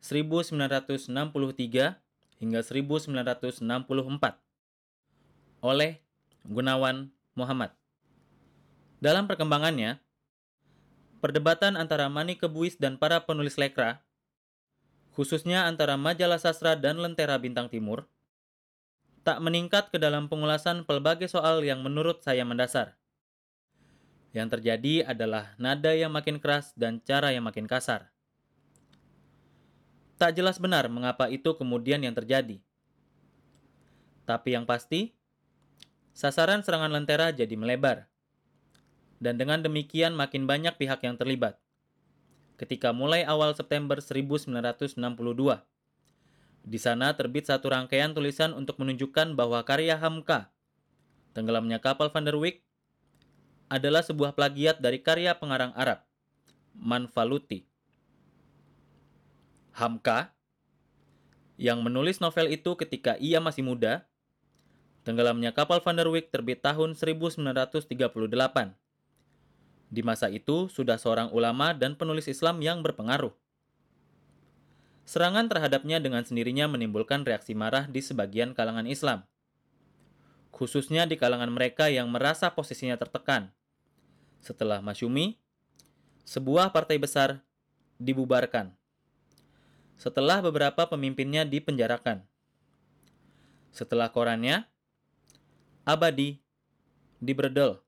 1963 hingga 1964 oleh Gunawan Muhammad. Dalam perkembangannya, perdebatan antara Manikebuis dan para penulis lekra, khususnya antara majalah sastra dan Lentera Bintang Timur, tak meningkat ke dalam pengulasan pelbagai soal yang menurut saya mendasar. Yang terjadi adalah nada yang makin keras dan cara yang makin kasar. Tak jelas benar mengapa itu kemudian yang terjadi. Tapi yang pasti, sasaran serangan lentera jadi melebar. Dan dengan demikian makin banyak pihak yang terlibat. Ketika mulai awal September 1962, di sana terbit satu rangkaian tulisan untuk menunjukkan bahwa karya Hamka, tenggelamnya kapal Van der Wijk, adalah sebuah plagiat dari karya pengarang Arab, Manfaluti. Hamka yang menulis novel itu ketika ia masih muda. Tenggelamnya kapal Van der Wijk terbit tahun 1938. Di masa itu sudah seorang ulama dan penulis Islam yang berpengaruh. Serangan terhadapnya dengan sendirinya menimbulkan reaksi marah di sebagian kalangan Islam. Khususnya di kalangan mereka yang merasa posisinya tertekan. Setelah Masyumi, sebuah partai besar dibubarkan setelah beberapa pemimpinnya dipenjarakan. Setelah korannya, Abadi dibredel.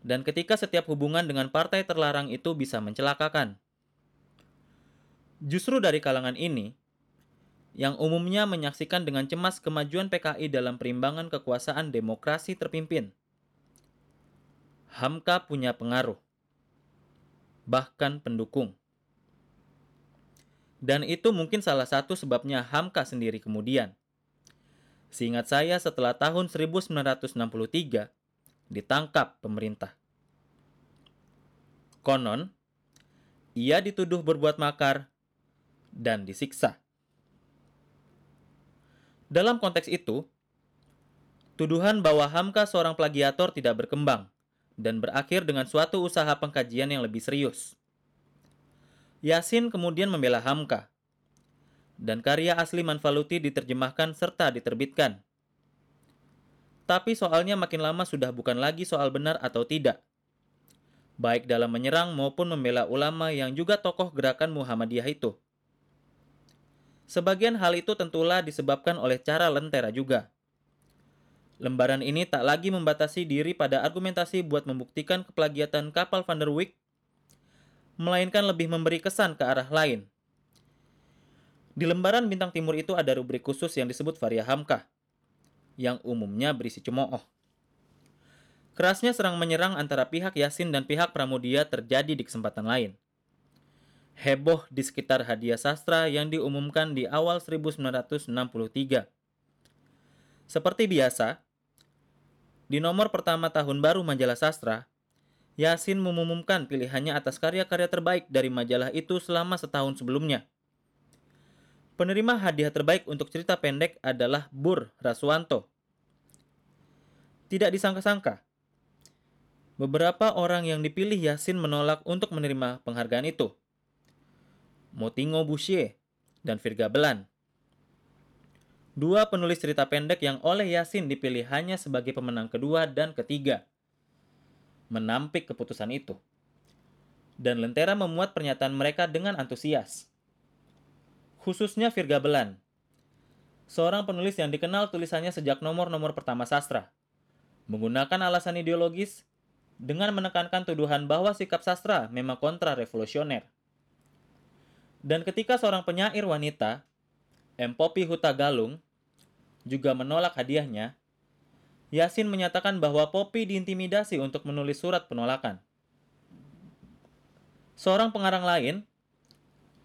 Dan ketika setiap hubungan dengan partai terlarang itu bisa mencelakakan. Justru dari kalangan ini, yang umumnya menyaksikan dengan cemas kemajuan PKI dalam perimbangan kekuasaan demokrasi terpimpin. Hamka punya pengaruh, bahkan pendukung. Dan itu mungkin salah satu sebabnya Hamka sendiri kemudian. Seingat saya setelah tahun 1963, ditangkap pemerintah. Konon, ia dituduh berbuat makar dan disiksa. Dalam konteks itu, tuduhan bahwa Hamka seorang plagiator tidak berkembang dan berakhir dengan suatu usaha pengkajian yang lebih serius. Yasin kemudian membela Hamka. Dan karya asli Manfaluti diterjemahkan serta diterbitkan. Tapi soalnya makin lama sudah bukan lagi soal benar atau tidak. Baik dalam menyerang maupun membela ulama yang juga tokoh gerakan Muhammadiyah itu. Sebagian hal itu tentulah disebabkan oleh cara lentera juga. Lembaran ini tak lagi membatasi diri pada argumentasi buat membuktikan keplagiatan kapal Van der Wijk melainkan lebih memberi kesan ke arah lain. Di lembaran bintang timur itu ada rubrik khusus yang disebut Varia Hamkah, yang umumnya berisi cemooh. Kerasnya serang menyerang antara pihak Yasin dan pihak Pramudia terjadi di kesempatan lain. Heboh di sekitar hadiah sastra yang diumumkan di awal 1963. Seperti biasa, di nomor pertama tahun baru majalah sastra, Yasin mengumumkan pilihannya atas karya-karya terbaik dari majalah itu selama setahun sebelumnya. Penerima hadiah terbaik untuk cerita pendek adalah Bur Raswanto. Tidak disangka-sangka, beberapa orang yang dipilih Yasin menolak untuk menerima penghargaan itu. Motingo Boucher dan Virga Belan. Dua penulis cerita pendek yang oleh Yasin dipilih hanya sebagai pemenang kedua dan ketiga menampik keputusan itu. Dan Lentera memuat pernyataan mereka dengan antusias. Khususnya Virga Belan, seorang penulis yang dikenal tulisannya sejak nomor-nomor pertama sastra, menggunakan alasan ideologis dengan menekankan tuduhan bahwa sikap sastra memang kontra revolusioner. Dan ketika seorang penyair wanita, M. Poppy Huta Galung, juga menolak hadiahnya, Yasin menyatakan bahwa Poppy diintimidasi untuk menulis surat penolakan. Seorang pengarang lain,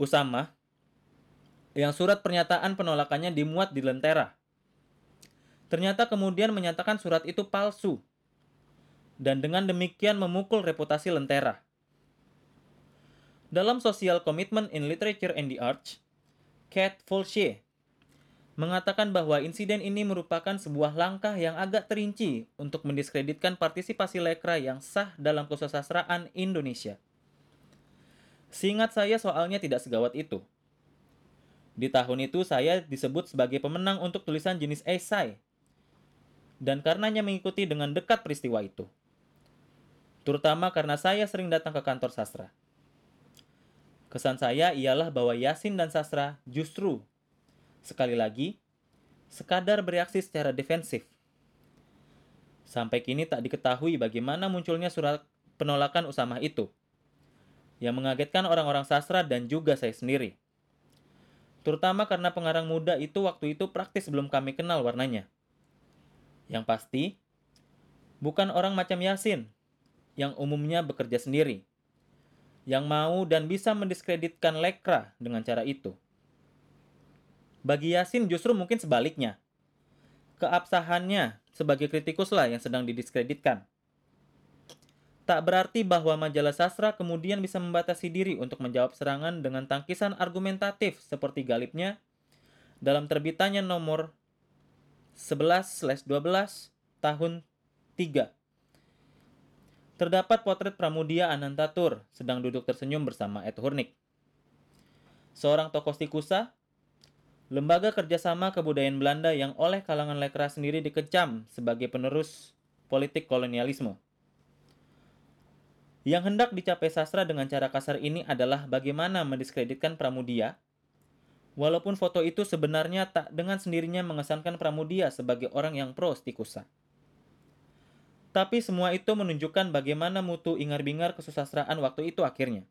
Usama, yang surat pernyataan penolakannya dimuat di Lentera. Ternyata kemudian menyatakan surat itu palsu, dan dengan demikian memukul reputasi Lentera. Dalam Social Commitment in Literature and the Arts, Kat Folshe mengatakan bahwa insiden ini merupakan sebuah langkah yang agak terinci untuk mendiskreditkan partisipasi lekra yang sah dalam kesusastraan Indonesia. Seingat saya soalnya tidak segawat itu. Di tahun itu saya disebut sebagai pemenang untuk tulisan jenis esai. Dan karenanya mengikuti dengan dekat peristiwa itu. Terutama karena saya sering datang ke kantor sastra. Kesan saya ialah bahwa Yasin dan sastra justru sekali lagi, sekadar bereaksi secara defensif. Sampai kini tak diketahui bagaimana munculnya surat penolakan Usama itu, yang mengagetkan orang-orang sastra dan juga saya sendiri. Terutama karena pengarang muda itu waktu itu praktis belum kami kenal warnanya. Yang pasti, bukan orang macam Yasin, yang umumnya bekerja sendiri, yang mau dan bisa mendiskreditkan Lekra dengan cara itu. Bagi Yasin justru mungkin sebaliknya. Keabsahannya sebagai kritikuslah yang sedang didiskreditkan. Tak berarti bahwa majalah sastra kemudian bisa membatasi diri untuk menjawab serangan dengan tangkisan argumentatif seperti galipnya dalam terbitannya nomor 11/12 tahun 3. Terdapat potret Pramudia Anantatur sedang duduk tersenyum bersama Ed Hurnik. Seorang tokoh stikusa lembaga kerjasama kebudayaan Belanda yang oleh kalangan lekra sendiri dikecam sebagai penerus politik kolonialisme. Yang hendak dicapai sastra dengan cara kasar ini adalah bagaimana mendiskreditkan Pramudia, walaupun foto itu sebenarnya tak dengan sendirinya mengesankan Pramudia sebagai orang yang pro stikusa. Tapi semua itu menunjukkan bagaimana mutu ingar-bingar kesusastraan waktu itu akhirnya.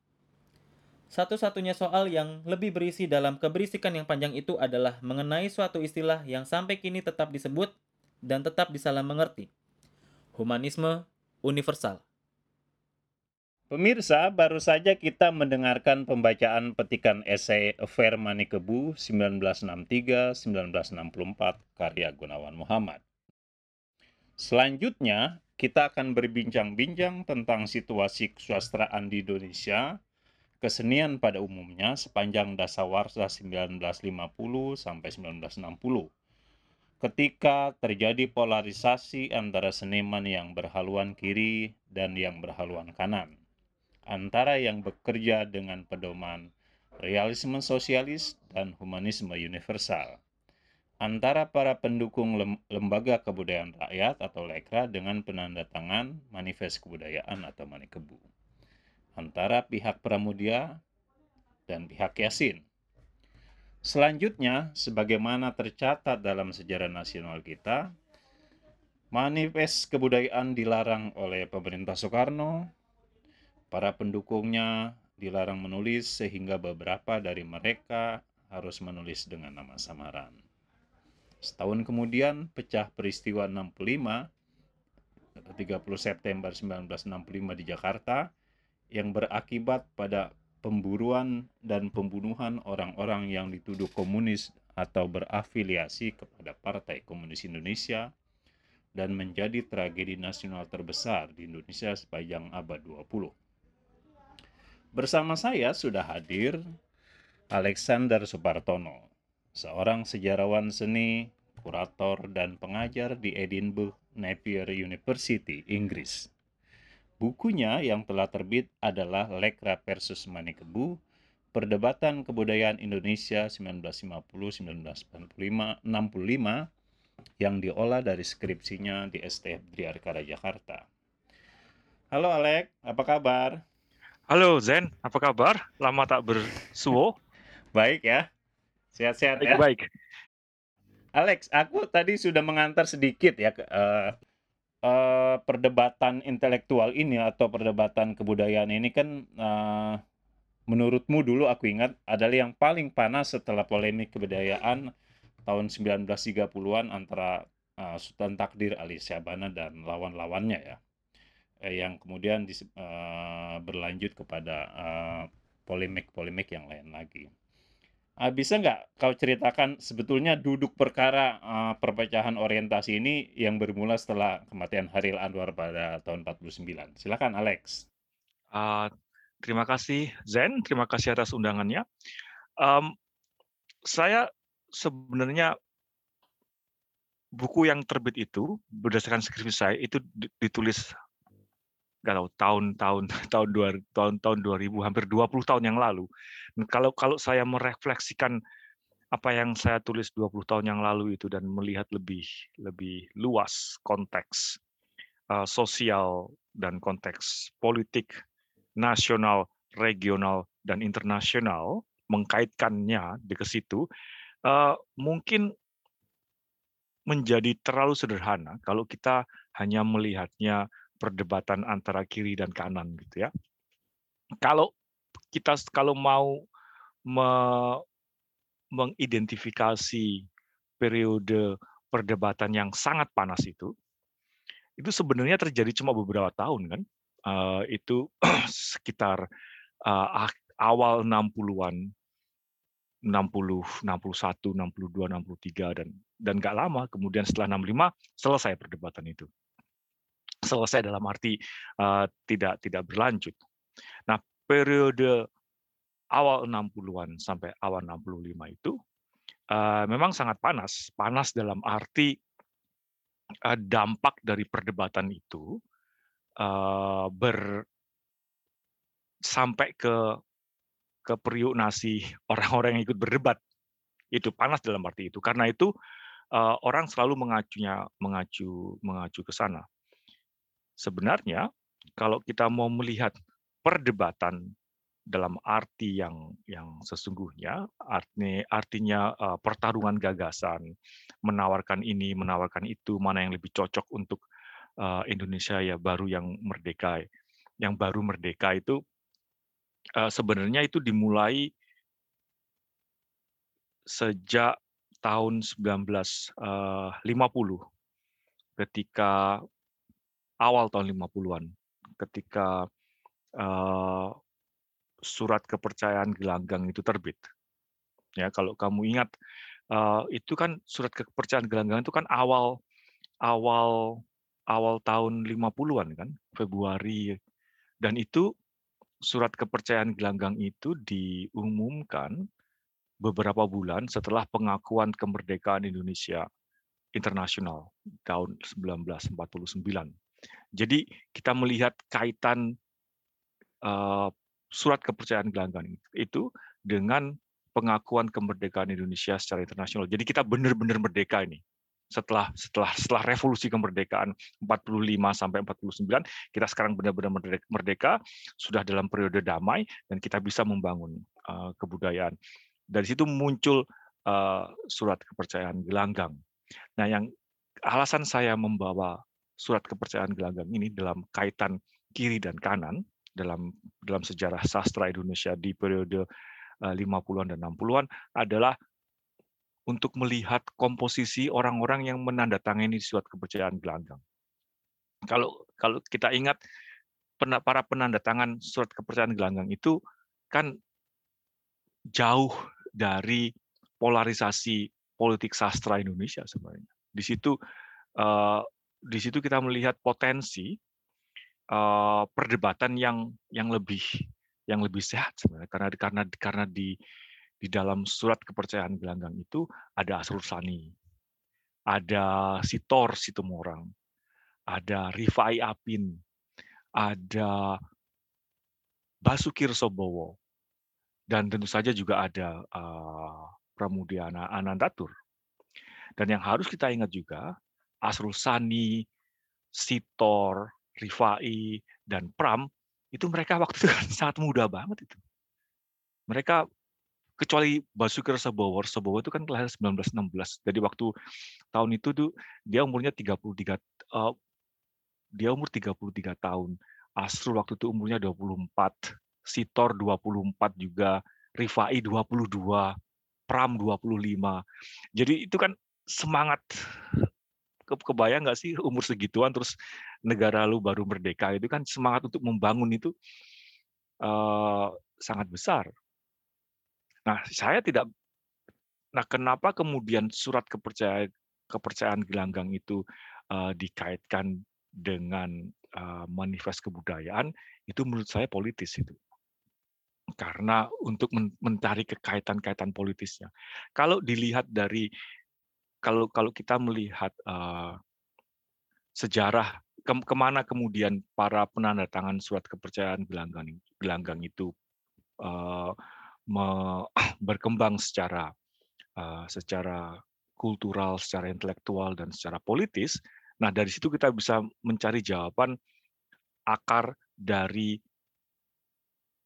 Satu-satunya soal yang lebih berisi dalam keberisikan yang panjang itu adalah mengenai suatu istilah yang sampai kini tetap disebut dan tetap disalah mengerti. Humanisme universal. Pemirsa, baru saja kita mendengarkan pembacaan petikan esai Affair Manikebu 1963-1964 karya Gunawan Muhammad. Selanjutnya, kita akan berbincang-bincang tentang situasi kesusastraan di Indonesia kesenian pada umumnya sepanjang dasawarsa 1950 sampai 1960. Ketika terjadi polarisasi antara seniman yang berhaluan kiri dan yang berhaluan kanan, antara yang bekerja dengan pedoman realisme sosialis dan humanisme universal, antara para pendukung lembaga kebudayaan rakyat atau lekra dengan penanda tangan manifest kebudayaan atau manikebu antara pihak Pramudia dan pihak Yasin. Selanjutnya, sebagaimana tercatat dalam sejarah nasional kita, manifest kebudayaan dilarang oleh pemerintah Soekarno, para pendukungnya dilarang menulis sehingga beberapa dari mereka harus menulis dengan nama samaran. Setahun kemudian pecah peristiwa 65 30 September 1965 di Jakarta yang berakibat pada pemburuan dan pembunuhan orang-orang yang dituduh komunis atau berafiliasi kepada Partai Komunis Indonesia dan menjadi tragedi nasional terbesar di Indonesia sepanjang abad 20. Bersama saya sudah hadir Alexander Supartono, seorang sejarawan seni, kurator, dan pengajar di Edinburgh Napier University, Inggris. Bukunya yang telah terbit adalah Lekra versus Manikebu, Perdebatan Kebudayaan Indonesia 1950-1965 yang diolah dari skripsinya di STF Driarkara Jakarta. Halo Alek, apa kabar? Halo Zen, apa kabar? Lama tak bersuo. baik ya, sehat-sehat ya. Baik. Alex, aku tadi sudah mengantar sedikit ya uh, uh, perdebatan intelektual ini atau perdebatan kebudayaan ini kan uh, menurutmu dulu aku ingat adalah yang paling panas setelah polemik kebudayaan tahun 1930-an antara uh, Sultan Takdir Ali Syabana dan lawan-lawannya ya eh, yang kemudian dis, uh, berlanjut kepada polemik-polemik uh, yang lain lagi. Uh, bisa nggak kau ceritakan sebetulnya duduk perkara uh, perpecahan orientasi ini yang bermula setelah kematian Haril Anwar pada tahun 49? Silakan Alex. Uh, terima kasih Zen, terima kasih atas undangannya. Um, saya sebenarnya buku yang terbit itu berdasarkan skripsi saya itu ditulis nggak tahu tahun-tahun tahun dua tahun tahun 2000 hampir 20 tahun yang lalu. Dan kalau kalau saya merefleksikan apa yang saya tulis 20 tahun yang lalu itu dan melihat lebih lebih luas konteks uh, sosial dan konteks politik nasional, regional dan internasional mengkaitkannya di ke situ uh, mungkin menjadi terlalu sederhana kalau kita hanya melihatnya perdebatan antara kiri dan kanan gitu ya. Kalau kita kalau mau me, mengidentifikasi periode perdebatan yang sangat panas itu, itu sebenarnya terjadi cuma beberapa tahun kan. Uh, itu sekitar uh, awal 60-an 60, 61, 62, 63 dan dan nggak lama kemudian setelah 65 selesai perdebatan itu selesai dalam arti uh, tidak tidak berlanjut. Nah, periode awal 60-an sampai awal 65 itu uh, memang sangat panas. Panas dalam arti uh, dampak dari perdebatan itu uh, ber sampai ke ke periuk nasi orang-orang yang ikut berdebat. Itu panas dalam arti itu. Karena itu orang selalu mengacunya mengacu mengacu ke sana. Sebenarnya kalau kita mau melihat perdebatan dalam arti yang yang sesungguhnya artinya artinya uh, pertarungan gagasan menawarkan ini menawarkan itu mana yang lebih cocok untuk uh, Indonesia ya baru yang merdeka yang baru merdeka itu uh, sebenarnya itu dimulai sejak tahun 1950 ketika awal tahun 50-an ketika uh, surat kepercayaan gelanggang itu terbit. Ya, kalau kamu ingat uh, itu kan surat kepercayaan gelanggang itu kan awal awal awal tahun 50-an kan, Februari. Dan itu surat kepercayaan gelanggang itu diumumkan beberapa bulan setelah pengakuan kemerdekaan Indonesia internasional tahun 1949. Jadi kita melihat kaitan surat kepercayaan gelanggang itu dengan pengakuan kemerdekaan Indonesia secara internasional. Jadi kita benar-benar merdeka ini. Setelah setelah setelah revolusi kemerdekaan 45 sampai 49, kita sekarang benar-benar merdeka, sudah dalam periode damai dan kita bisa membangun kebudayaan. Dari situ muncul surat kepercayaan gelanggang. Nah, yang alasan saya membawa surat kepercayaan gelanggang ini dalam kaitan kiri dan kanan dalam dalam sejarah sastra Indonesia di periode 50-an eh, dan 60-an adalah untuk melihat komposisi orang-orang yang menandatangani surat kepercayaan gelanggang. Kalau kalau kita ingat para penandatangan surat kepercayaan gelanggang itu kan jauh dari polarisasi politik sastra Indonesia sebenarnya. Di situ eh, di situ kita melihat potensi perdebatan yang yang lebih yang lebih sehat sebenarnya karena karena karena di di dalam surat kepercayaan gelanggang itu ada Asrul Sani, ada Sitor Situmorang, ada Rifai Apin, ada Basukir Sobowo, dan tentu saja juga ada Pramudiana Anandatur. Dan yang harus kita ingat juga Asrul Sani, Sitor, Rifai, dan Pram, itu mereka waktu itu kan sangat muda banget itu. Mereka kecuali Basuki Rasabowo, Rasabowo itu kan lahir 1916. Jadi waktu tahun itu tuh dia umurnya 33 uh, eh, dia umur 33 tahun. Asrul waktu itu umurnya 24, Sitor 24 juga, Rifai 22, Pram 25. Jadi itu kan semangat kebayang nggak sih umur segituan terus negara lu baru merdeka itu kan semangat untuk membangun itu uh, sangat besar. Nah, saya tidak nah kenapa kemudian surat kepercayaan kepercayaan gelanggang itu uh, dikaitkan dengan uh, manifest kebudayaan itu menurut saya politis itu karena untuk mencari kekaitan-kaitan politisnya. Kalau dilihat dari kalau kalau kita melihat uh, sejarah ke, ke mana kemudian para penanda tangan surat kepercayaan gelanggang gelanggang itu uh, berkembang secara uh, secara kultural, secara intelektual dan secara politis. Nah dari situ kita bisa mencari jawaban akar dari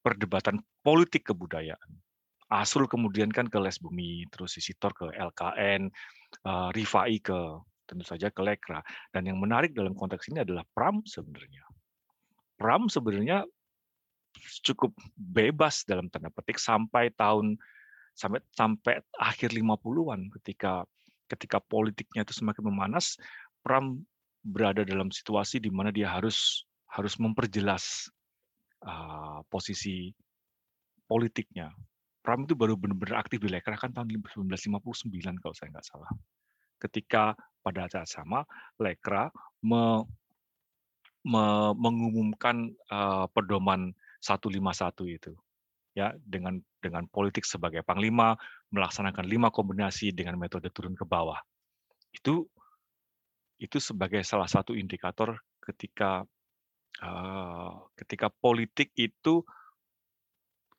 perdebatan politik kebudayaan. Asrul kemudian kan ke Les Bumi, terus Isitor ke LKN, uh, eh, Rifai ke tentu saja ke Lekra. Dan yang menarik dalam konteks ini adalah Pram sebenarnya. Pram sebenarnya cukup bebas dalam tanda petik sampai tahun sampai sampai akhir 50-an ketika ketika politiknya itu semakin memanas, Pram berada dalam situasi di mana dia harus harus memperjelas uh, posisi politiknya. Pram itu baru benar-benar aktif di Lekra kan tahun 1959 kalau saya nggak salah. Ketika pada saat sama Lekra me, me, mengumumkan uh, pedoman 151 itu ya dengan dengan politik sebagai panglima melaksanakan lima kombinasi dengan metode turun ke bawah itu itu sebagai salah satu indikator ketika uh, ketika politik itu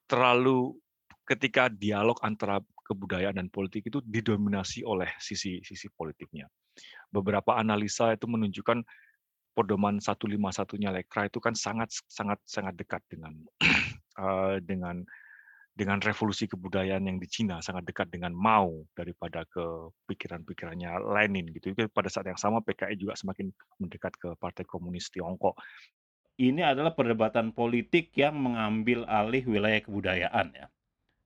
terlalu ketika dialog antara kebudayaan dan politik itu didominasi oleh sisi sisi politiknya. Beberapa analisa itu menunjukkan pedoman 151-nya Lekra itu kan sangat sangat sangat dekat dengan uh, dengan dengan revolusi kebudayaan yang di Cina sangat dekat dengan Mao daripada ke pikiran-pikirannya Lenin gitu. Itu pada saat yang sama PKI juga semakin mendekat ke Partai Komunis Tiongkok ini adalah perdebatan politik yang mengambil alih wilayah kebudayaan ya.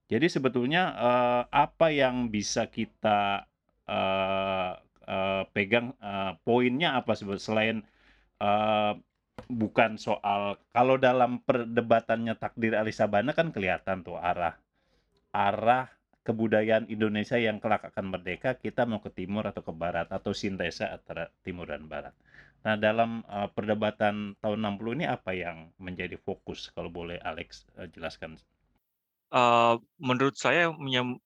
Jadi sebetulnya uh, apa yang bisa kita uh, uh, pegang uh, poinnya apa sebut selain uh, bukan soal kalau dalam perdebatannya takdir Alisabana kan kelihatan tuh arah arah kebudayaan Indonesia yang kelak akan merdeka kita mau ke timur atau ke barat atau sintesa antara timur dan barat. Nah, dalam uh, perdebatan tahun 60 ini apa yang menjadi fokus kalau boleh Alex uh, jelaskan? Menurut saya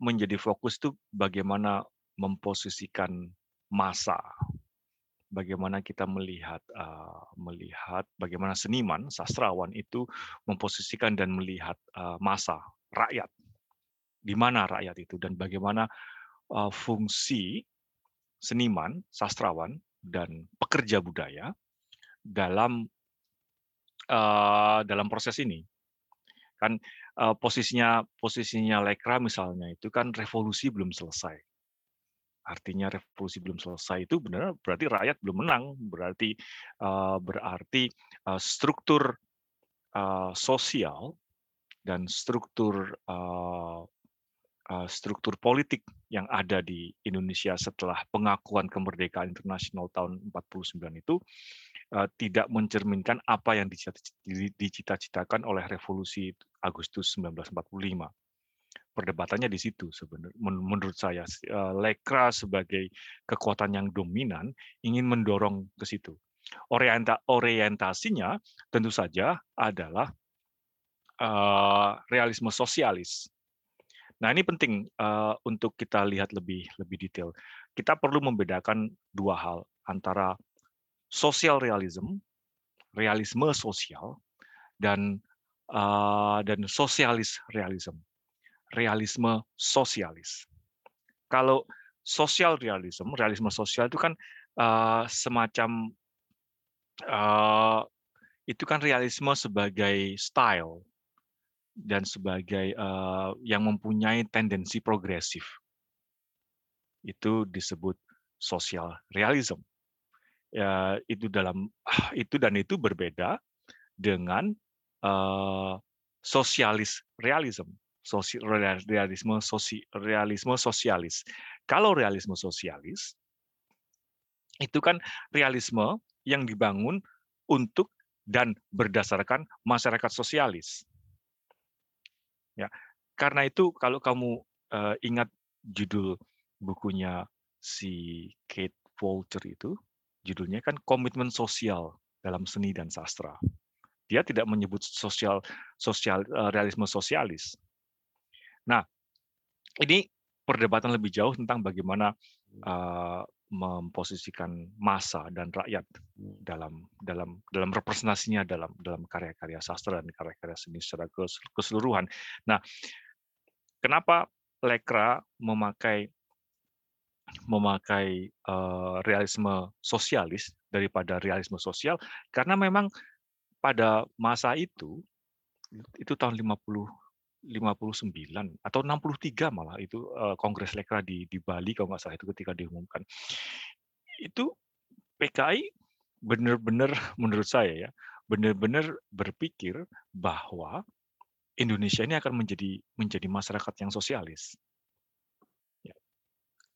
menjadi fokus itu bagaimana memposisikan masa, bagaimana kita melihat uh, melihat bagaimana seniman, sastrawan itu memposisikan dan melihat uh, masa rakyat, di mana rakyat itu dan bagaimana uh, fungsi seniman, sastrawan dan pekerja budaya dalam uh, dalam proses ini. Kan uh, posisinya posisinya Lekra misalnya itu kan revolusi belum selesai. Artinya revolusi belum selesai itu benar berarti rakyat belum menang. Berarti uh, berarti uh, struktur sosial dan struktur struktur politik yang ada di Indonesia setelah pengakuan kemerdekaan internasional tahun 49 itu tidak mencerminkan apa yang dicita-citakan oleh revolusi Agustus 1945. Perdebatannya di situ sebenarnya menurut saya uh, Lekra sebagai kekuatan yang dominan ingin mendorong ke situ. Orienta orientasinya tentu saja adalah uh, realisme sosialis Nah, ini penting uh, untuk kita lihat lebih lebih detail. Kita perlu membedakan dua hal antara social realism, realisme sosial, dan uh, dan sosialis realism, realisme sosialis. Kalau social realism, realisme sosial itu kan uh, semacam uh, itu kan realisme sebagai style, dan sebagai uh, yang mempunyai tendensi progresif. Itu disebut social realism. Ya, itu dalam itu dan itu berbeda dengan uh, sosialis realism. Sosi, realisme sosi, realisme sosialis. Kalau realisme sosialis itu kan realisme yang dibangun untuk dan berdasarkan masyarakat sosialis Ya, karena itu kalau kamu uh, ingat judul bukunya si Kate Walter itu, judulnya kan komitmen sosial dalam seni dan sastra. Dia tidak menyebut sosial sosial uh, realisme sosialis. Nah, ini perdebatan lebih jauh tentang bagaimana uh, memposisikan masa dan rakyat dalam dalam dalam representasinya dalam dalam karya-karya sastra dan karya-karya seni secara keseluruhan. Nah, kenapa Lekra memakai memakai uh, realisme sosialis daripada realisme sosial karena memang pada masa itu itu tahun 50 59 atau 63 malah itu uh, Kongres Lekra di di Bali kalau nggak salah itu ketika diumumkan. Itu PKI benar-benar menurut saya ya, benar-benar berpikir bahwa Indonesia ini akan menjadi menjadi masyarakat yang sosialis.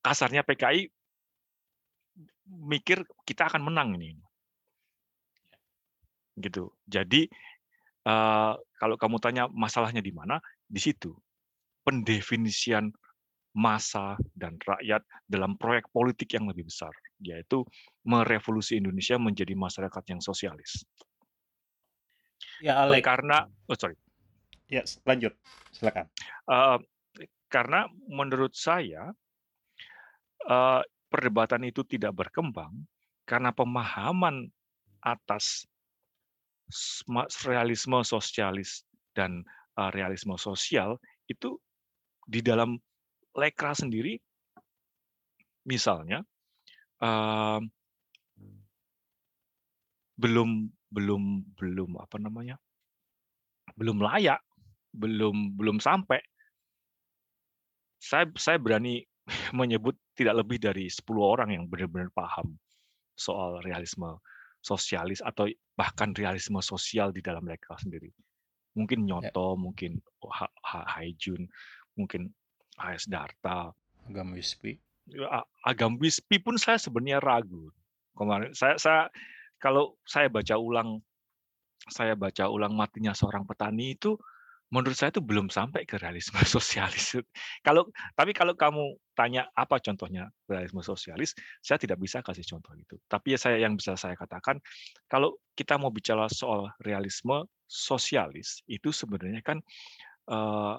Ya. Kasarnya PKI mikir kita akan menang ini. Gitu. Jadi uh, kalau kamu tanya masalahnya di mana, di situ pendefinisian masa dan rakyat dalam proyek politik yang lebih besar, yaitu merevolusi Indonesia menjadi masyarakat yang sosialis. Ya, Alek. Karena, oh sorry. Ya, lanjut, silakan. Uh, karena menurut saya uh, perdebatan itu tidak berkembang karena pemahaman atas realisme sosialis dan uh, realisme sosial itu di dalam lekra sendiri misalnya uh, belum belum belum apa namanya belum layak belum belum sampai saya saya berani menyebut tidak lebih dari 10 orang yang benar-benar paham soal realisme sosialis atau bahkan realisme sosial di dalam mereka sendiri mungkin ya. Nyoto, ya. mungkin Haijun, mungkin AS Darta, Agam Wispi. Ya, Agam Wispi pun saya sebenarnya ragu. Kemarin saya, saya kalau saya baca ulang saya baca ulang matinya seorang petani itu menurut saya itu belum sampai ke realisme sosialis. Kalau tapi kalau kamu tanya apa contohnya realisme sosialis, saya tidak bisa kasih contoh itu. Tapi ya saya yang bisa saya katakan kalau kita mau bicara soal realisme sosialis itu sebenarnya kan uh,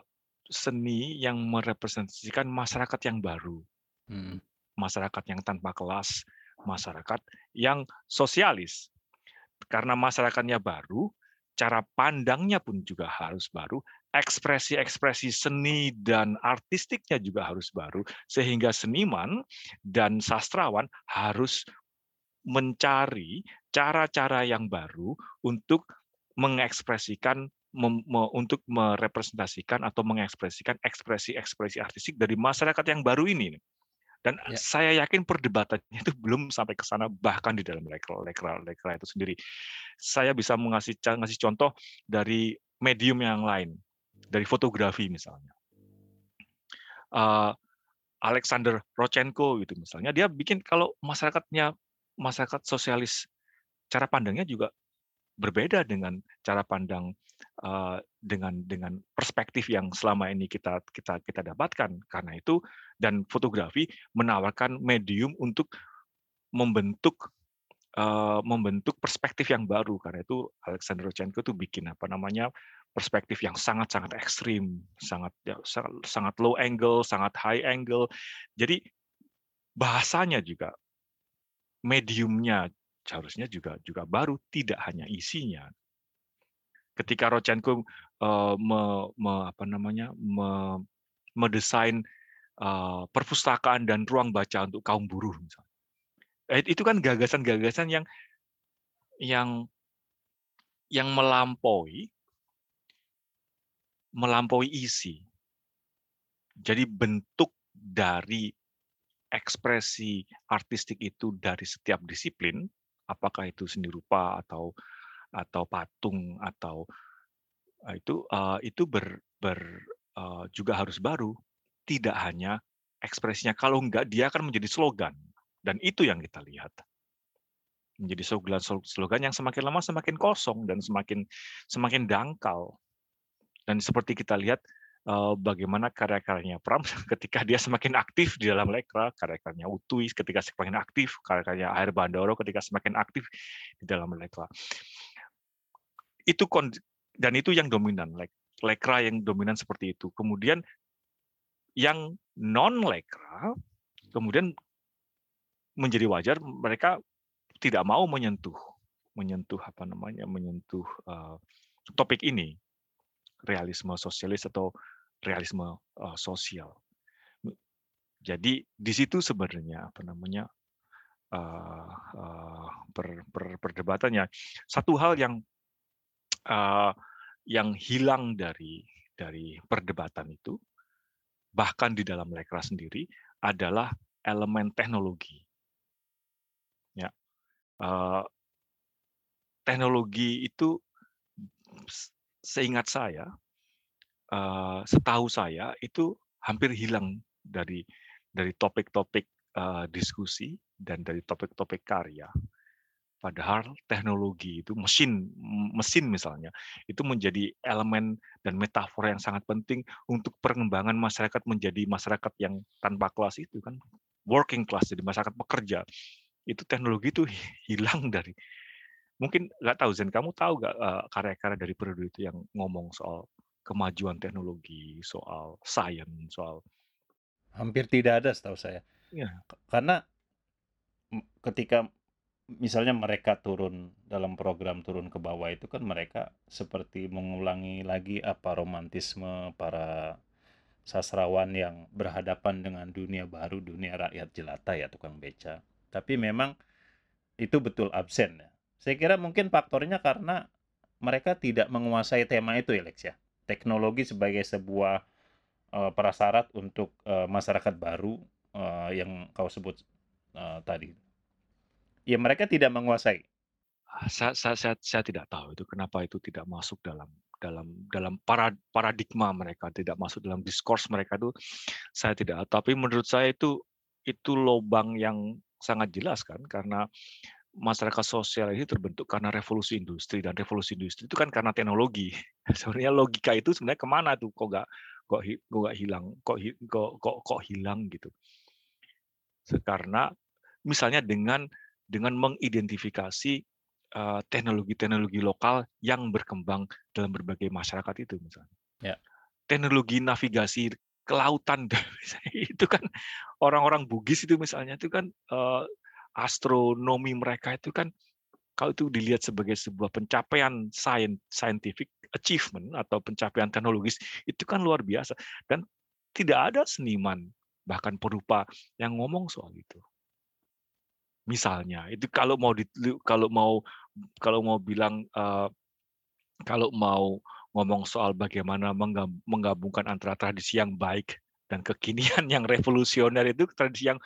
seni yang merepresentasikan masyarakat yang baru, hmm. masyarakat yang tanpa kelas, masyarakat yang sosialis. Karena masyarakatnya baru, cara pandangnya pun juga harus baru, ekspresi-ekspresi seni dan artistiknya juga harus baru, sehingga seniman dan sastrawan harus mencari cara-cara yang baru untuk mengekspresikan untuk merepresentasikan atau mengekspresikan ekspresi-ekspresi artistik dari masyarakat yang baru ini. Dan ya. saya yakin perdebatannya itu belum sampai ke sana bahkan di dalam lekra, lekra, lekra itu sendiri. Saya bisa mengasih ngasih contoh dari medium yang lain, dari fotografi misalnya. Uh, Alexander Rochenko gitu misalnya, dia bikin kalau masyarakatnya masyarakat sosialis cara pandangnya juga berbeda dengan cara pandang uh, dengan dengan perspektif yang selama ini kita kita kita dapatkan. Karena itu dan fotografi menawarkan medium untuk membentuk uh, membentuk perspektif yang baru. Karena itu Alexander Rodchenko itu bikin apa namanya perspektif yang sangat sangat ekstrim sangat ya, sangat sangat low angle sangat high angle. Jadi bahasanya juga mediumnya seharusnya juga juga baru, tidak hanya isinya. Ketika Rodchenko uh, me, me, apa namanya me, mendesain uh, perpustakaan dan ruang baca untuk kaum buruh, misalnya. Eh, itu kan gagasan-gagasan yang yang yang melampaui melampaui isi. Jadi bentuk dari ekspresi artistik itu dari setiap disiplin apakah itu seni rupa atau atau patung atau eh, itu uh, itu ber, ber uh, juga harus baru. Tidak hanya ekspresinya. Kalau enggak dia akan menjadi slogan. Dan itu yang kita lihat. Menjadi slogan slogan yang semakin lama semakin kosong dan semakin semakin dangkal. Dan seperti kita lihat bagaimana karya-karyanya Pram ketika dia semakin aktif di dalam Lekra, karya-karyanya Utuis ketika semakin aktif, karya-karyanya Air Bandoro ketika semakin aktif di dalam Lekra. Itu dan itu yang dominan, Lekra yang dominan seperti itu. Kemudian yang non Lekra kemudian menjadi wajar mereka tidak mau menyentuh menyentuh apa namanya menyentuh uh, topik ini realisme sosialis atau realisme uh, sosial. Jadi di situ sebenarnya apa namanya uh, uh, per, per, perdebatannya satu hal yang uh, yang hilang dari dari perdebatan itu bahkan di dalam lekra sendiri adalah elemen teknologi. Ya, uh, teknologi itu seingat saya, uh, setahu saya itu hampir hilang dari dari topik-topik diskusi dan dari topik-topik karya. Padahal teknologi itu mesin mesin misalnya itu menjadi elemen dan metafor yang sangat penting untuk pengembangan masyarakat menjadi masyarakat yang tanpa kelas itu kan working class jadi masyarakat pekerja itu teknologi itu hilang dari Mungkin nggak tahu Zen, kamu tahu nggak uh, karya-karya dari periode itu yang ngomong soal kemajuan teknologi, soal sains, soal Hampir tidak ada setahu saya. Ya. Karena ketika misalnya mereka turun dalam program turun ke bawah itu kan mereka seperti mengulangi lagi apa romantisme para sastrawan yang berhadapan dengan dunia baru, dunia rakyat jelata ya tukang beca. Tapi memang itu betul absen ya. Saya kira mungkin faktornya karena mereka tidak menguasai tema itu ya Lex ya. Teknologi sebagai sebuah uh, prasyarat untuk uh, masyarakat baru uh, yang kau sebut uh, tadi. Ya mereka tidak menguasai. Ah, saya, saya, saya, saya tidak tahu itu kenapa itu tidak masuk dalam dalam dalam paradigma mereka tidak masuk dalam diskurs mereka itu saya tidak tapi menurut saya itu itu lobang yang sangat jelas kan karena masyarakat sosial ini terbentuk karena revolusi industri dan revolusi industri itu kan karena teknologi. Sebenarnya logika itu sebenarnya ke mana tuh? Kok nggak kok kok nggak hilang? Kok kok kok kok hilang gitu? Karena misalnya dengan dengan mengidentifikasi teknologi teknologi-teknologi lokal yang berkembang dalam berbagai masyarakat itu misalnya. Ya. Teknologi navigasi kelautan itu kan orang-orang Bugis itu misalnya itu kan astronomi mereka itu kan kalau itu dilihat sebagai sebuah pencapaian scientific achievement atau pencapaian teknologis itu kan luar biasa dan tidak ada seniman bahkan perupa yang ngomong soal itu. Misalnya. Itu kalau mau di, kalau mau kalau mau bilang uh, kalau mau ngomong soal bagaimana menggabungkan antara tradisi yang baik dan kekinian yang revolusioner itu tradisi yang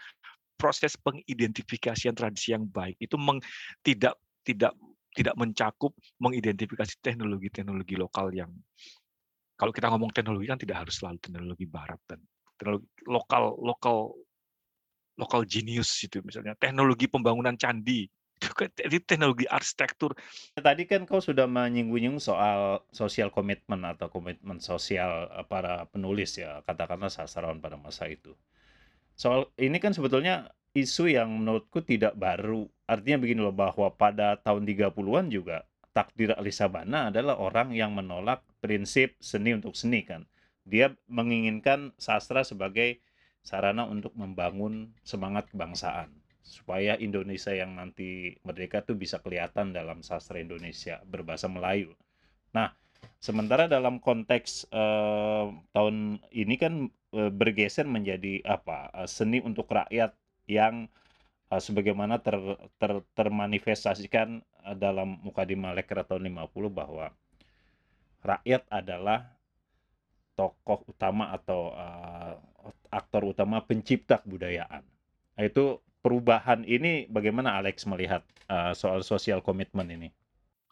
proses pengidentifikasian tradisi yang baik itu meng, tidak tidak tidak mencakup mengidentifikasi teknologi-teknologi lokal yang kalau kita ngomong teknologi kan tidak harus selalu teknologi barat dan teknologi lokal lokal lokal genius itu misalnya teknologi pembangunan candi itu kan teknologi arsitektur. Tadi kan kau sudah menyinggung soal sosial komitmen atau komitmen sosial eh, para penulis ya, katakanlah sastrawan pada masa itu soal ini kan sebetulnya isu yang menurutku tidak baru. Artinya begini loh bahwa pada tahun 30-an juga takdir Ali Sabana adalah orang yang menolak prinsip seni untuk seni kan. Dia menginginkan sastra sebagai sarana untuk membangun semangat kebangsaan supaya Indonesia yang nanti merdeka tuh bisa kelihatan dalam sastra Indonesia berbahasa Melayu. Nah, sementara dalam konteks eh, tahun ini kan Eh, bergeser menjadi apa eh, seni untuk rakyat yang uh, sebagaimana ter, ter, termanifestasikan uh, dalam Mukadimah Lekra tahun 50 bahwa rakyat adalah tokoh utama atau uh, aktor utama pencipta kebudayaan. Nah, itu perubahan ini bagaimana Alex melihat uh, soal sosial komitmen ini?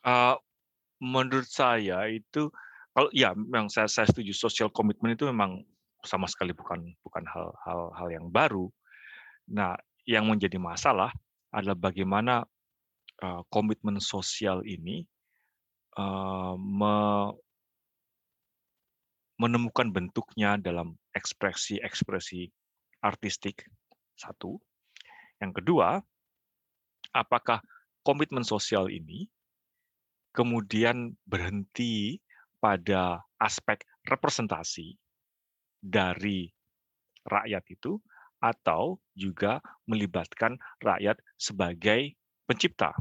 Uh, menurut saya itu kalau ya memang saya, saya setuju sosial komitmen itu memang sama sekali bukan bukan hal-hal hal yang baru. Nah, yang menjadi masalah adalah bagaimana uh, komitmen sosial ini uh, me, menemukan bentuknya dalam ekspresi-ekspresi artistik satu. Yang kedua, apakah komitmen sosial ini kemudian berhenti pada aspek representasi dari rakyat itu atau juga melibatkan rakyat sebagai pencipta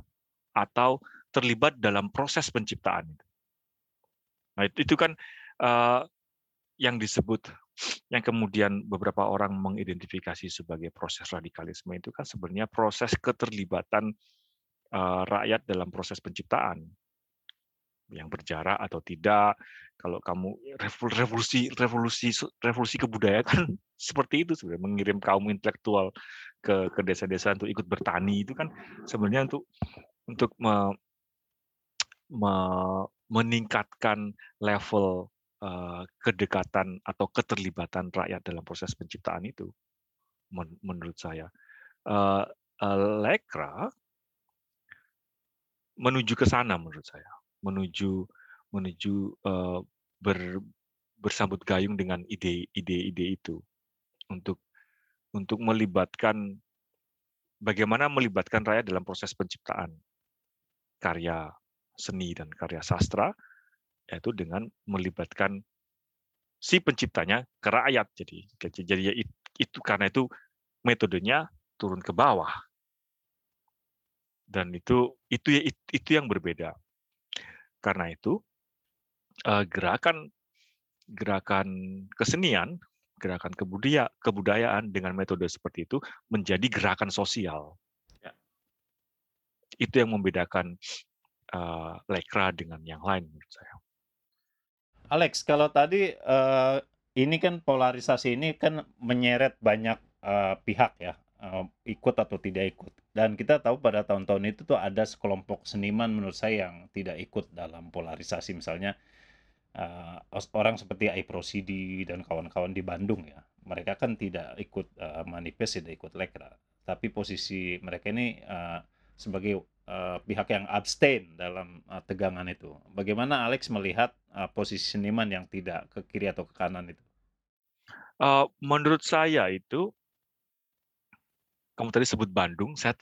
atau terlibat dalam proses penciptaan. Nah, itu, kan uh, yang disebut yang kemudian beberapa orang mengidentifikasi sebagai proses radikalisme itu kan sebenarnya proses keterlibatan uh, rakyat dalam proses penciptaan yang berjarak atau tidak. Kalau kamu revolusi revolusi revolusi kebudayaan kan seperti itu sebenarnya mengirim kaum intelektual ke ke desa-desa untuk ikut bertani itu kan sebenarnya untuk untuk me, me, meningkatkan level kedekatan atau keterlibatan rakyat dalam proses penciptaan itu men, menurut saya. Uh, Lekra menuju ke sana menurut saya menuju menuju uh, ber, bersambut gayung dengan ide-ide itu untuk untuk melibatkan bagaimana melibatkan rakyat dalam proses penciptaan karya seni dan karya sastra yaitu dengan melibatkan si penciptanya ke rakyat jadi jadi ya itu karena itu metodenya turun ke bawah dan itu itu ya itu yang berbeda karena itu, eh, gerakan gerakan kesenian, gerakan kebudaya kebudayaan dengan metode seperti itu menjadi gerakan sosial. Ya. Itu yang membedakan uh, Lekra dengan yang lain menurut saya. Alex, kalau tadi uh, ini kan polarisasi ini kan menyeret banyak uh, pihak ya, uh, ikut atau tidak ikut. Dan kita tahu pada tahun-tahun itu tuh ada sekelompok seniman menurut saya yang tidak ikut dalam polarisasi misalnya uh, orang seperti Ai Prosidi dan kawan-kawan di Bandung ya. Mereka kan tidak ikut uh, manifest, tidak ikut lekra. Tapi posisi mereka ini uh, sebagai uh, pihak yang abstain dalam uh, tegangan itu. Bagaimana Alex melihat uh, posisi seniman yang tidak ke kiri atau ke kanan itu? Uh, menurut saya itu kamu tadi sebut Bandung, saya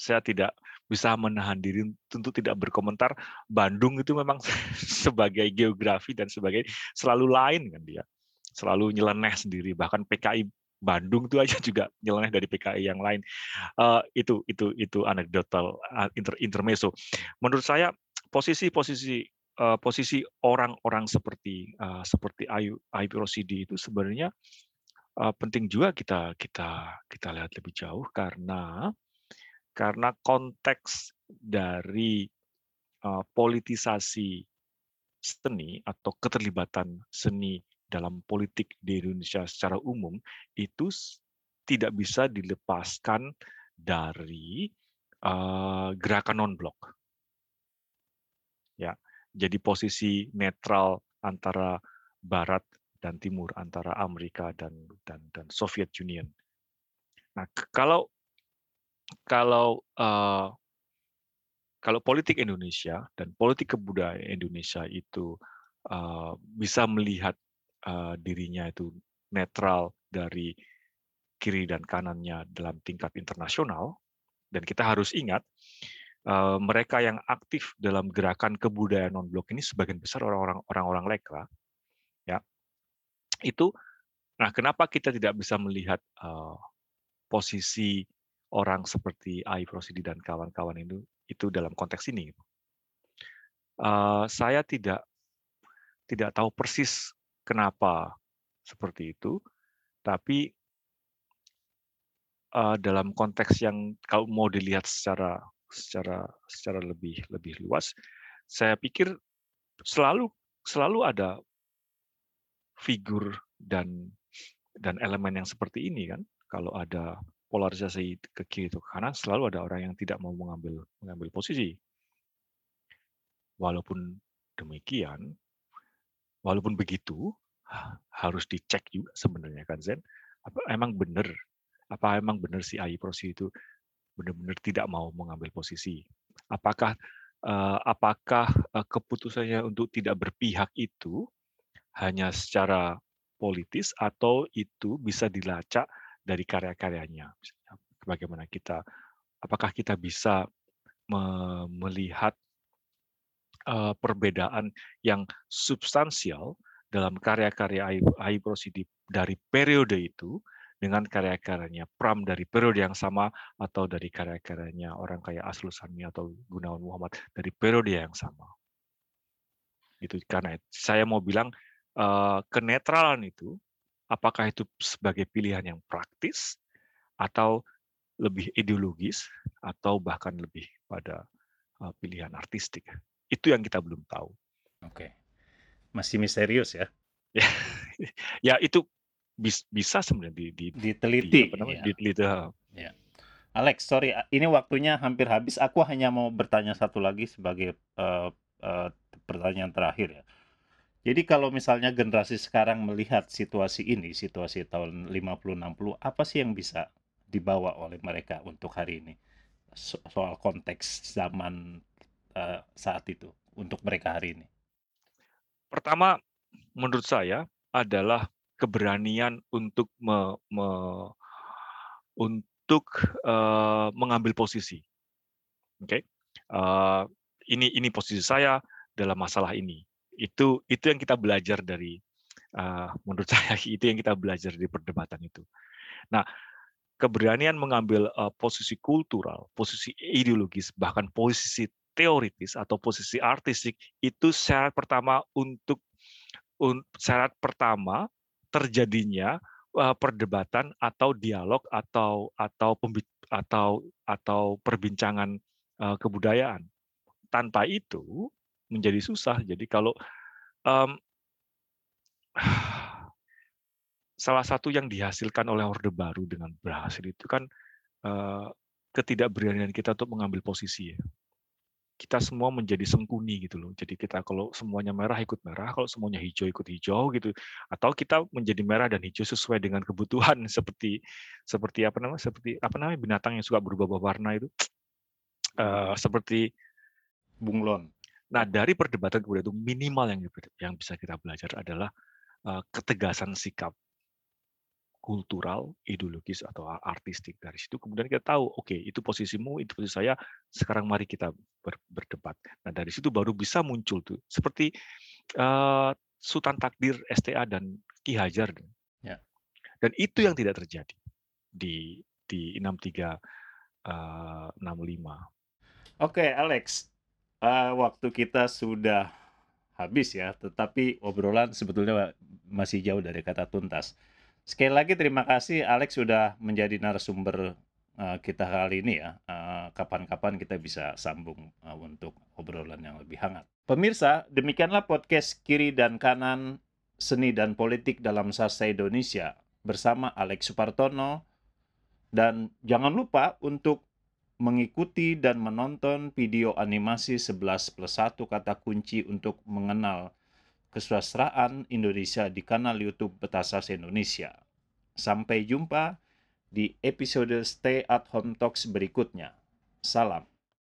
saya tidak bisa menahan diri tentu tidak berkomentar. Bandung itu memang sebagai geografi dan sebagai selalu lain kan dia, selalu nyeleneh sendiri. Bahkan PKI Bandung itu aja juga nyeleneh dari PKI yang lain. Uh, itu itu itu anekdotal uh, inter, intermezzo. Menurut saya posisi-posisi uh, posisi orang-orang seperti uh, seperti Ayu Ayu Rosidi itu sebenarnya uh, penting juga kita kita kita lihat lebih jauh karena karena konteks dari uh, politisasi seni atau keterlibatan seni dalam politik di Indonesia secara umum itu tidak bisa dilepaskan dari uh, gerakan non blok. Ya, jadi posisi netral antara Barat dan Timur antara Amerika dan dan dan Soviet Union. Nah, kalau kalau uh, kalau politik Indonesia dan politik kebudayaan Indonesia itu uh, bisa melihat uh, dirinya itu netral dari kiri dan kanannya dalam tingkat internasional, dan kita harus ingat uh, mereka yang aktif dalam gerakan kebudayaan non blok ini sebagian besar orang-orang orang-orang lekra, ya. Itu nah kenapa kita tidak bisa melihat uh, posisi orang seperti Ai Prosidi dan kawan-kawan itu itu dalam konteks ini uh, saya tidak tidak tahu persis kenapa seperti itu tapi uh, dalam konteks yang kalau mau dilihat secara secara secara lebih lebih luas saya pikir selalu selalu ada figur dan dan elemen yang seperti ini kan. Kalau ada polarisasi ke kiri atau ke kanan selalu ada orang yang tidak mau mengambil mengambil posisi. Walaupun demikian walaupun begitu harus dicek juga sebenarnya kan Zen. Apa emang benar apa emang benar si AI Prosi itu benar-benar tidak mau mengambil posisi? Apakah uh, apakah uh, keputusannya untuk tidak berpihak itu hanya secara politis atau itu bisa dilacak dari karya-karyanya. Bagaimana kita, apakah kita bisa melihat perbedaan yang substansial dalam karya-karya Ayub Rosidi dari periode itu dengan karya-karyanya Pram dari periode yang sama atau dari karya-karyanya orang kayak Aslus Sami atau Gunawan Muhammad dari periode yang sama. Itu karena saya mau bilang uh, kenetralan itu apakah itu sebagai pilihan yang praktis atau lebih ideologis atau bahkan lebih pada uh, pilihan artistik. Itu yang kita belum tahu. Oke. Masih misterius ya. ya itu bis, bisa sebenarnya di, di diteliti. Di, apa namanya, ya. Diteliti. Ya. Alex, sorry, ini waktunya hampir habis. Aku hanya mau bertanya satu lagi sebagai uh, uh, pertanyaan terakhir ya. Jadi kalau misalnya generasi sekarang melihat situasi ini, situasi tahun 50-60, apa sih yang bisa dibawa oleh mereka untuk hari ini? So soal konteks zaman uh, saat itu untuk mereka hari ini. Pertama, menurut saya adalah keberanian untuk me, me, untuk uh, mengambil posisi. Oke, okay? uh, eh, ini ini posisi saya dalam masalah ini. Itu itu yang kita belajar dari uh, menurut saya itu yang kita belajar di perdebatan itu. Nah, keberanian mengambil uh, posisi kultural, posisi ideologis, bahkan posisi teoritis atau posisi artistik itu syarat pertama untuk un, syarat pertama terjadinya uh, perdebatan atau dialog atau atau atau atau perbincangan uh, kebudayaan. Tanpa itu menjadi susah. Jadi kalau um, salah satu yang dihasilkan oleh Orde Baru dengan berhasil itu kan uh, ketidakberanian kita untuk mengambil posisi ya kita semua menjadi sengkuni gitu loh. Jadi kita kalau semuanya merah ikut merah, kalau semuanya hijau ikut hijau gitu. Atau kita menjadi merah dan hijau sesuai dengan kebutuhan seperti seperti apa namanya? Seperti apa namanya binatang yang suka berubah-ubah warna itu? Uh, seperti bunglon. Nah, dari perdebatan kemudian itu minimal yang yang bisa kita belajar adalah uh, ketegasan sikap kultural, ideologis atau artistik dari situ. Kemudian kita tahu, oke, okay, itu posisimu, itu posisi saya. Sekarang mari kita ber, berdebat. Nah dari situ baru bisa muncul tuh, seperti uh, Sultan Takdir, STA dan Ki Hajar. Ya. Dan itu yang tidak terjadi di di 63 uh, 65. Oke, okay, Alex. Uh, waktu kita sudah habis ya, tetapi obrolan sebetulnya masih jauh dari kata tuntas. Sekali lagi terima kasih Alex sudah menjadi narasumber uh, kita kali ini ya. Eh, kapan-kapan kita bisa sambung uh, untuk obrolan yang lebih hangat. Pemirsa, demikianlah podcast Kiri dan Kanan Seni dan Politik dalam Sastra Indonesia bersama Alex Supartono. Dan jangan lupa untuk mengikuti dan menonton video animasi 11 plus 1 kata kunci untuk mengenal kesusastraan Indonesia di kanal YouTube Betasas Indonesia. Sampai jumpa di episode Stay at Home Talks berikutnya. Salam.